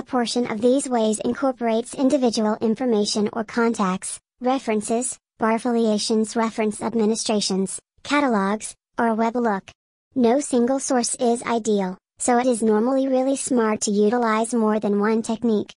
A portion of these ways incorporates individual information or contacts, references, bar affiliations reference administrations, catalogs, or a web look. No single source is ideal, so it is normally really smart to utilize more than one technique.